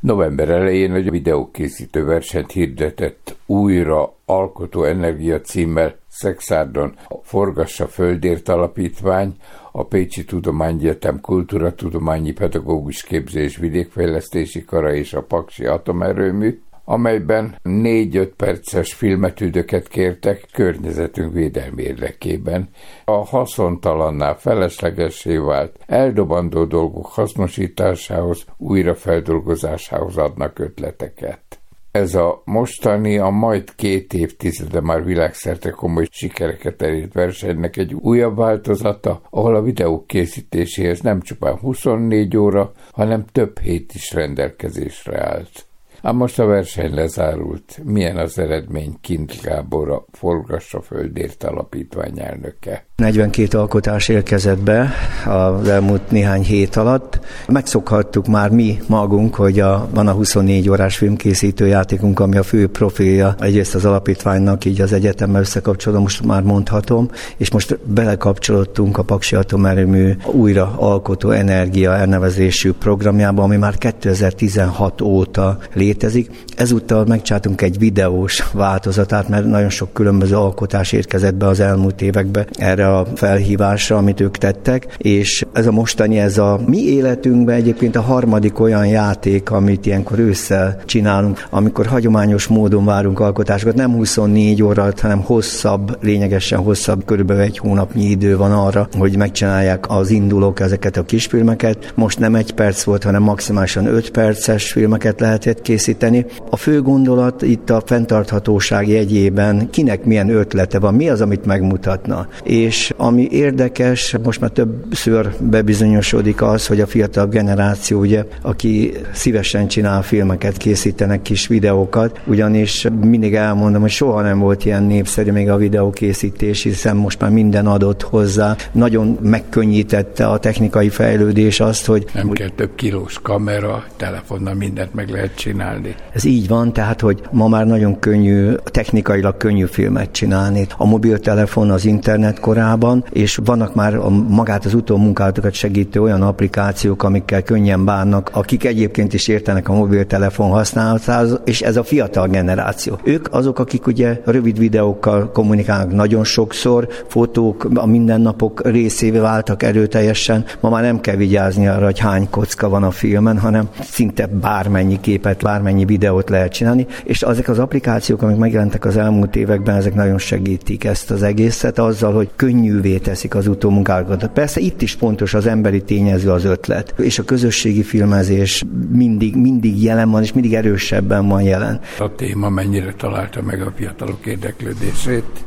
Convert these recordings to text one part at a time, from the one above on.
November elején egy videókészítő versenyt hirdetett újra Alkotó Energia címmel Szexárdon. A Forgassa Földért Alapítvány, a Pécsi Tudományegyetem Kultúratudományi Pedagógus Képzés Vidékfejlesztési Kara és a Paksi Atomerőmű, amelyben négy-öt perces filmetüdöket kértek környezetünk védelmi érdekében. A haszontalanná feleslegessé vált, eldobandó dolgok hasznosításához, újrafeldolgozásához adnak ötleteket. Ez a mostani, a majd két évtizede már világszerte komoly sikereket elért versenynek egy újabb változata, ahol a videók készítéséhez nem csupán 24 óra, hanem több hét is rendelkezésre állt. Ám most a verseny lezárult. Milyen az eredmény? Kint Gábor, a Forgassa Földért Alapítvány elnöke. 42 alkotás érkezett be az elmúlt néhány hét alatt. Megszokhattuk már mi magunk, hogy a, van a 24 órás filmkészítő játékunk, ami a fő profilja egyrészt az alapítványnak, így az egyetemmel összekapcsolom, most már mondhatom, és most belekapcsolódtunk a Paksi Atomerőmű újra alkotó energia elnevezésű programjába, ami már 2016 óta létezik. Ezúttal megcsátunk egy videós változatát, mert nagyon sok különböző alkotás érkezett be az elmúlt években erre a felhívásra, amit ők tettek, és ez a mostani, ez a mi életünkben egyébként a harmadik olyan játék, amit ilyenkor ősszel csinálunk, amikor hagyományos módon várunk alkotásokat, nem 24 óra, hanem hosszabb, lényegesen hosszabb, körülbelül egy hónapnyi idő van arra, hogy megcsinálják az indulók ezeket a kisfilmeket. Most nem egy perc volt, hanem maximálisan 5 perces filmeket lehetett készíteni. A fő gondolat itt a fenntarthatóság jegyében kinek milyen ötlete van, mi az, amit megmutatna. És és ami érdekes, most már többször bebizonyosodik az, hogy a fiatal generáció, ugye, aki szívesen csinál filmeket, készítenek kis videókat, ugyanis mindig elmondom, hogy soha nem volt ilyen népszerű még a videókészítés, hiszen most már minden adott hozzá. Nagyon megkönnyítette a technikai fejlődés azt, hogy... Nem kell több kilós kamera, telefonnal mindent meg lehet csinálni. Ez így van, tehát, hogy ma már nagyon könnyű, technikailag könnyű filmet csinálni. A mobiltelefon, az internet korán formában, és vannak már a, magát az utómunkálatokat segítő olyan applikációk, amikkel könnyen bánnak, akik egyébként is értenek a mobiltelefon használatához, és ez a fiatal generáció. Ők azok, akik ugye rövid videókkal kommunikálnak nagyon sokszor, fotók a mindennapok részévé váltak erőteljesen. Ma már nem kell vigyázni arra, hogy hány kocka van a filmen, hanem szinte bármennyi képet, bármennyi videót lehet csinálni, és ezek az applikációk, amik megjelentek az elmúlt években, ezek nagyon segítik ezt az egészet azzal, hogy könnyű könnyűvé teszik az utómunkákat. Persze itt is fontos az emberi tényező az ötlet, és a közösségi filmezés mindig, mindig jelen van, és mindig erősebben van jelen. A téma mennyire találta meg a fiatalok érdeklődését?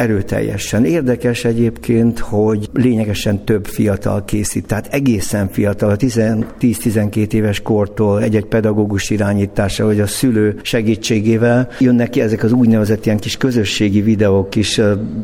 Erőteljesen. Érdekes egyébként, hogy lényegesen több fiatal készít, tehát egészen fiatal, 10-12 éves kortól egy-egy pedagógus irányítása, vagy a szülő segítségével jönnek ki ezek az úgynevezett ilyen kis közösségi videók, kis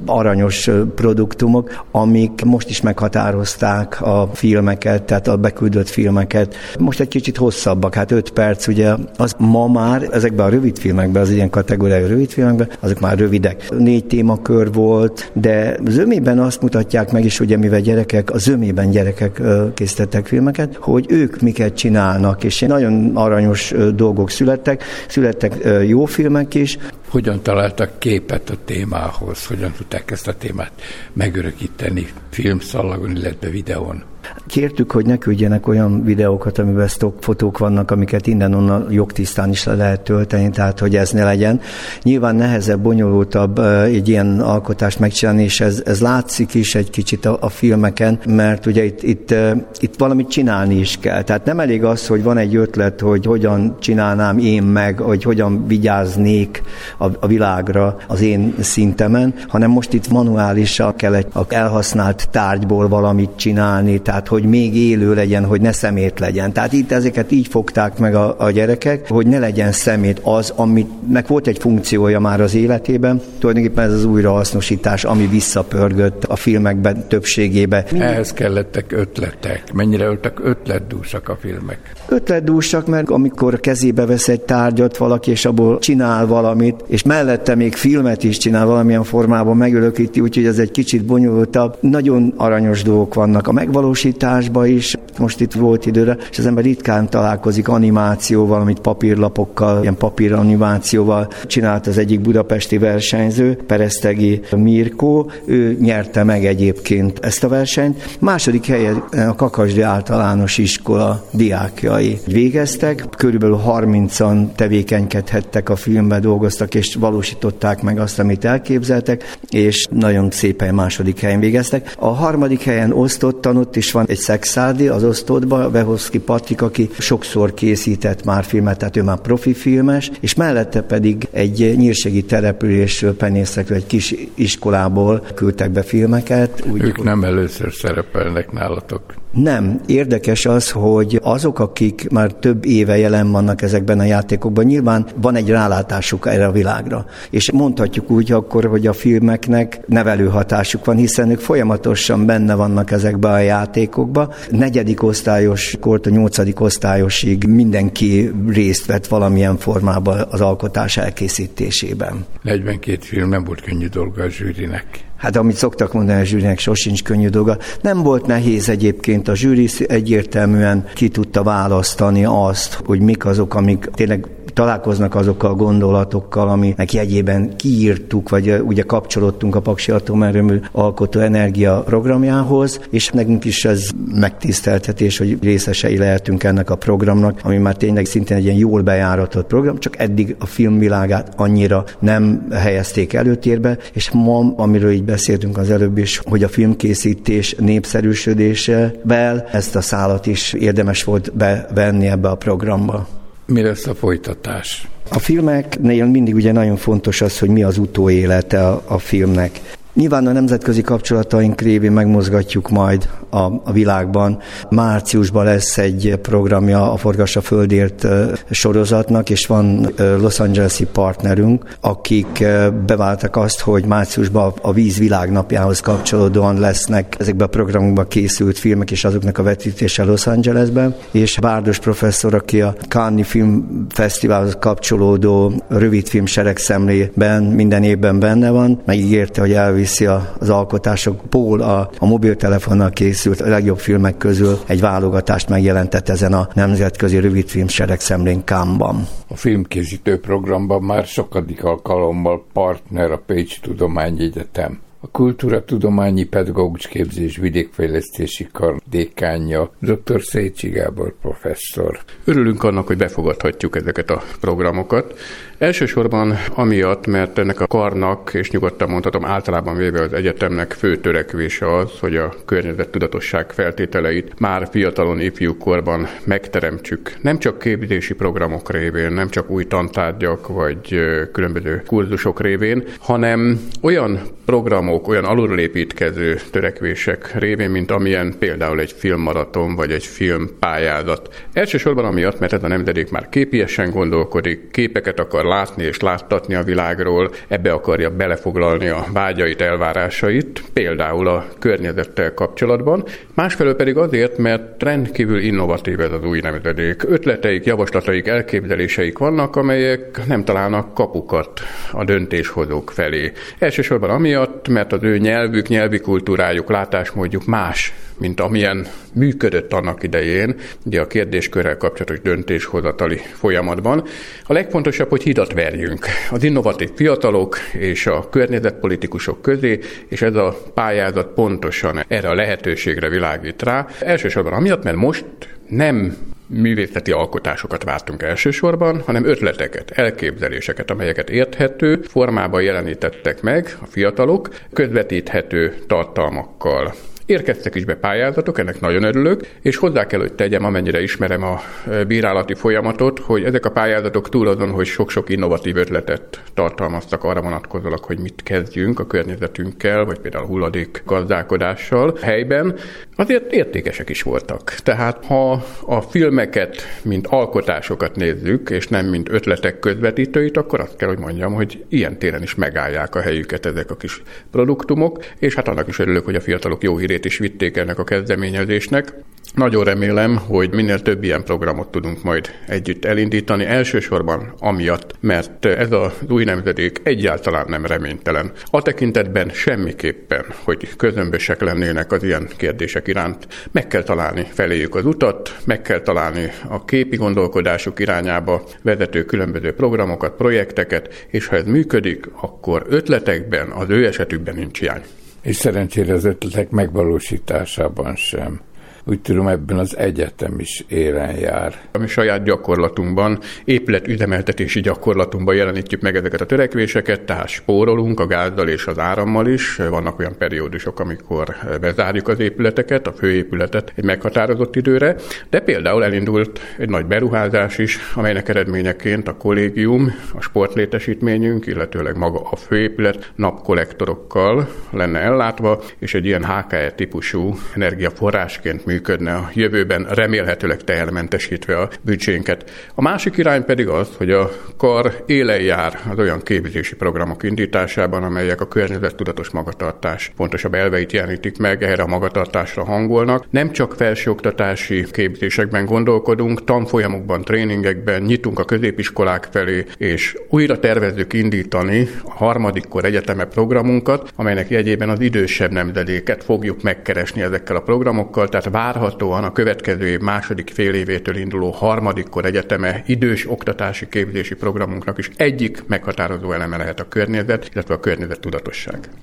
aranyos produktumok, amik most is meghatározták a filmeket, tehát a beküldött filmeket. Most egy kicsit hosszabbak, hát 5 perc, ugye az ma már ezekben a rövid filmekben, az ilyen kategóriai rövid filmekben, azok már rövidek. Négy témakör kör volt, de zömében azt mutatják meg is, ugye mivel gyerekek, a zömében gyerekek készítettek filmeket, hogy ők miket csinálnak, és nagyon aranyos dolgok születtek, születtek jó filmek is. Hogyan találtak képet a témához, hogyan tudták ezt a témát megörökíteni filmszalagon, illetve videón? Kértük, hogy ne küldjenek olyan videókat, amiben stock fotók vannak, amiket innen-onnan jogtisztán is le lehet tölteni, tehát hogy ez ne legyen. Nyilván nehezebb, bonyolultabb egy ilyen alkotást megcsinálni, és ez, ez látszik is egy kicsit a, a filmeken, mert ugye itt, itt, itt valamit csinálni is kell. Tehát nem elég az, hogy van egy ötlet, hogy hogyan csinálnám én meg, hogy hogyan vigyáznék a, a világra az én szintemen, hanem most itt manuálisan kell egy elhasznált tárgyból valamit csinálni, tehát tehát hogy még élő legyen, hogy ne szemét legyen. Tehát itt ezeket így fogták meg a, a gyerekek, hogy ne legyen szemét az, aminek volt egy funkciója már az életében, tulajdonképpen ez az újrahasznosítás, ami visszapörgött a filmekben többségébe. Ehhez kellettek ötletek. Mennyire öltek ötletdúsak a filmek? Ötletdúsak, mert amikor kezébe vesz egy tárgyat valaki, és abból csinál valamit, és mellette még filmet is csinál valamilyen formában, megölökíti, úgyhogy ez egy kicsit bonyolultabb. Nagyon aranyos dolgok vannak. A megvalósítás fordításba is, most itt volt időre, és az ember ritkán találkozik animációval, amit papírlapokkal, ilyen papíranimációval csinált az egyik budapesti versenyző, Peresztegi Mirko, ő nyerte meg egyébként ezt a versenyt. Második helyen a Kakasdi általános iskola diákjai végeztek, körülbelül 30-an tevékenykedhettek a filmbe, dolgoztak és valósították meg azt, amit elképzeltek, és nagyon szépen második helyen végeztek. A harmadik helyen osztottan ott is van egy szexádi, az osztottban, Behoszki Patrik, aki sokszor készített már filmet, tehát ő már profi filmes, és mellette pedig egy nyírségi településről, penészekről, egy kis iskolából küldtek be filmeket. Úgy, ők nem először szerepelnek nálatok. Nem. Érdekes az, hogy azok, akik már több éve jelen vannak ezekben a játékokban, nyilván van egy rálátásuk erre a világra. És mondhatjuk úgy akkor, hogy a filmeknek nevelő hatásuk van, hiszen ők folyamatosan benne vannak ezekben a játékokban. Negyedik osztályos kort a nyolcadik osztályosig mindenki részt vett valamilyen formában az alkotás elkészítésében. 42 film nem volt könnyű dolga a zsűrinek. Hát amit szoktak mondani, a zsűrinek sosincs könnyű dolga. Nem volt nehéz egyébként, a zsűri egyértelműen ki tudta választani azt, hogy mik azok, amik tényleg találkoznak azokkal a gondolatokkal, aminek jegyében kiírtuk, vagy ugye kapcsolódtunk a Paksi Atomerőmű Alkotó Energia programjához, és nekünk is ez megtiszteltetés, hogy részesei lehetünk ennek a programnak, ami már tényleg szintén egy ilyen jól bejáratott program, csak eddig a filmvilágát annyira nem helyezték előtérbe, és ma, amiről így beszéltünk az előbb is, hogy a filmkészítés népszerűsödésével ezt a szálat is érdemes volt bevenni ebbe a programba. Mi lesz a folytatás? A filmeknél mindig ugye nagyon fontos az, hogy mi az utóélete a, a filmnek. Nyilván a nemzetközi kapcsolataink révén megmozgatjuk majd a, a világban. Márciusban lesz egy programja a Forgassa Földért sorozatnak, és van Los Angeles-i partnerünk, akik beváltak azt, hogy márciusban a víz világnapjához kapcsolódóan lesznek ezekbe a programokba készült filmek, és azoknak a vetítése Los Angelesben, és Bárdos professzor, aki a Cannes Film Fesztiválhoz kapcsolódó rövidfilm seregszemlében minden évben benne van, megígérte, hogy elvisz elviszi az alkotásokból a, a mobiltelefonnal készült a legjobb filmek közül egy válogatást megjelentett ezen a nemzetközi rövidfilm seregszemlén Kámban. A filmkészítő programban már sokadik alkalommal partner a Pécsi Tudományegyetem a Kultúra Tudományi Pedagógus Képzés Vidékfejlesztési Kar dékánja, dr. Szécsi Gábor professzor. Örülünk annak, hogy befogadhatjuk ezeket a programokat. Elsősorban amiatt, mert ennek a karnak, és nyugodtan mondhatom általában véve az egyetemnek fő törekvése az, hogy a környezettudatosság feltételeit már fiatalon ifjú korban megteremtsük. Nem csak képzési programok révén, nem csak új tantárgyak vagy különböző kurzusok révén, hanem olyan programok, olyan alulépítkező törekvések révén, mint amilyen például egy filmmaraton vagy egy filmpályázat. Elsősorban amiatt, mert ez a nemzedék már képiesen gondolkodik, képeket akar látni és láttatni a világról, ebbe akarja belefoglalni a vágyait, elvárásait, például a környezettel kapcsolatban. Másfelől pedig azért, mert rendkívül innovatív ez az új nemzedék. Ötleteik, javaslataik, elképzeléseik vannak, amelyek nem találnak kapukat a döntéshozók felé. Elsősorban amiatt, mert az ő nyelvük, nyelvi kultúrájuk, látásmódjuk más, mint amilyen működött annak idején, ugye a kérdéskörrel kapcsolatos döntéshozatali folyamatban. A legfontosabb, hogy hidat verjünk az innovatív fiatalok és a környezetpolitikusok közé, és ez a pályázat pontosan erre a lehetőségre világít rá. Elsősorban amiatt, mert most nem művészeti alkotásokat vártunk elsősorban, hanem ötleteket, elképzeléseket, amelyeket érthető formában jelenítettek meg a fiatalok, közvetíthető tartalmakkal. Érkeztek is be pályázatok, ennek nagyon örülök, és hozzá kell, hogy tegyem, amennyire ismerem a e, bírálati folyamatot, hogy ezek a pályázatok túl azon, hogy sok-sok innovatív ötletet tartalmaztak arra vonatkozólag, hogy mit kezdjünk a környezetünkkel, vagy például hulladék gazdálkodással helyben, azért értékesek is voltak. Tehát ha a filmeket, mint alkotásokat nézzük, és nem mint ötletek közvetítőit, akkor azt kell, hogy mondjam, hogy ilyen téren is megállják a helyüket ezek a kis produktumok, és hát annak is örülök, hogy a fiatalok jó hírét lendületét is vitték ennek a kezdeményezésnek. Nagyon remélem, hogy minél több ilyen programot tudunk majd együtt elindítani, elsősorban amiatt, mert ez az új nemzedék egyáltalán nem reménytelen. A tekintetben semmiképpen, hogy közömbösek lennének az ilyen kérdések iránt, meg kell találni feléjük az utat, meg kell találni a képi gondolkodásuk irányába vezető különböző programokat, projekteket, és ha ez működik, akkor ötletekben, az ő esetükben nincs hiány. És szerencsére az ötletek megvalósításában sem úgy tudom ebben az egyetem is élen jár. A mi saját gyakorlatunkban, épületüzemeltetési gyakorlatunkban jelenítjük meg ezeket a törekvéseket, tehát spórolunk a gázzal és az árammal is. Vannak olyan periódusok, amikor bezárjuk az épületeket, a főépületet egy meghatározott időre, de például elindult egy nagy beruházás is, amelynek eredményeként a kollégium, a sportlétesítményünk, illetőleg maga a főépület napkollektorokkal lenne ellátva, és egy ilyen HKE típusú energiaforrásként működik működne a jövőben, remélhetőleg tehermentesítve a büdzsénket. A másik irány pedig az, hogy a kar élen jár az olyan képzési programok indításában, amelyek a környezettudatos magatartás pontosabb elveit jelenítik meg, erre a magatartásra hangolnak. Nem csak felsőoktatási képzésekben gondolkodunk, tanfolyamokban, tréningekben nyitunk a középiskolák felé, és újra tervezzük indítani a harmadik kor egyeteme programunkat, amelynek jegyében az idősebb nemzedéket fogjuk megkeresni ezekkel a programokkal, tehát várhatóan a következő év második fél évétől induló harmadikkor egyeteme idős oktatási képzési programunknak is egyik meghatározó eleme lehet a környezet, illetve a környezet tudatosság.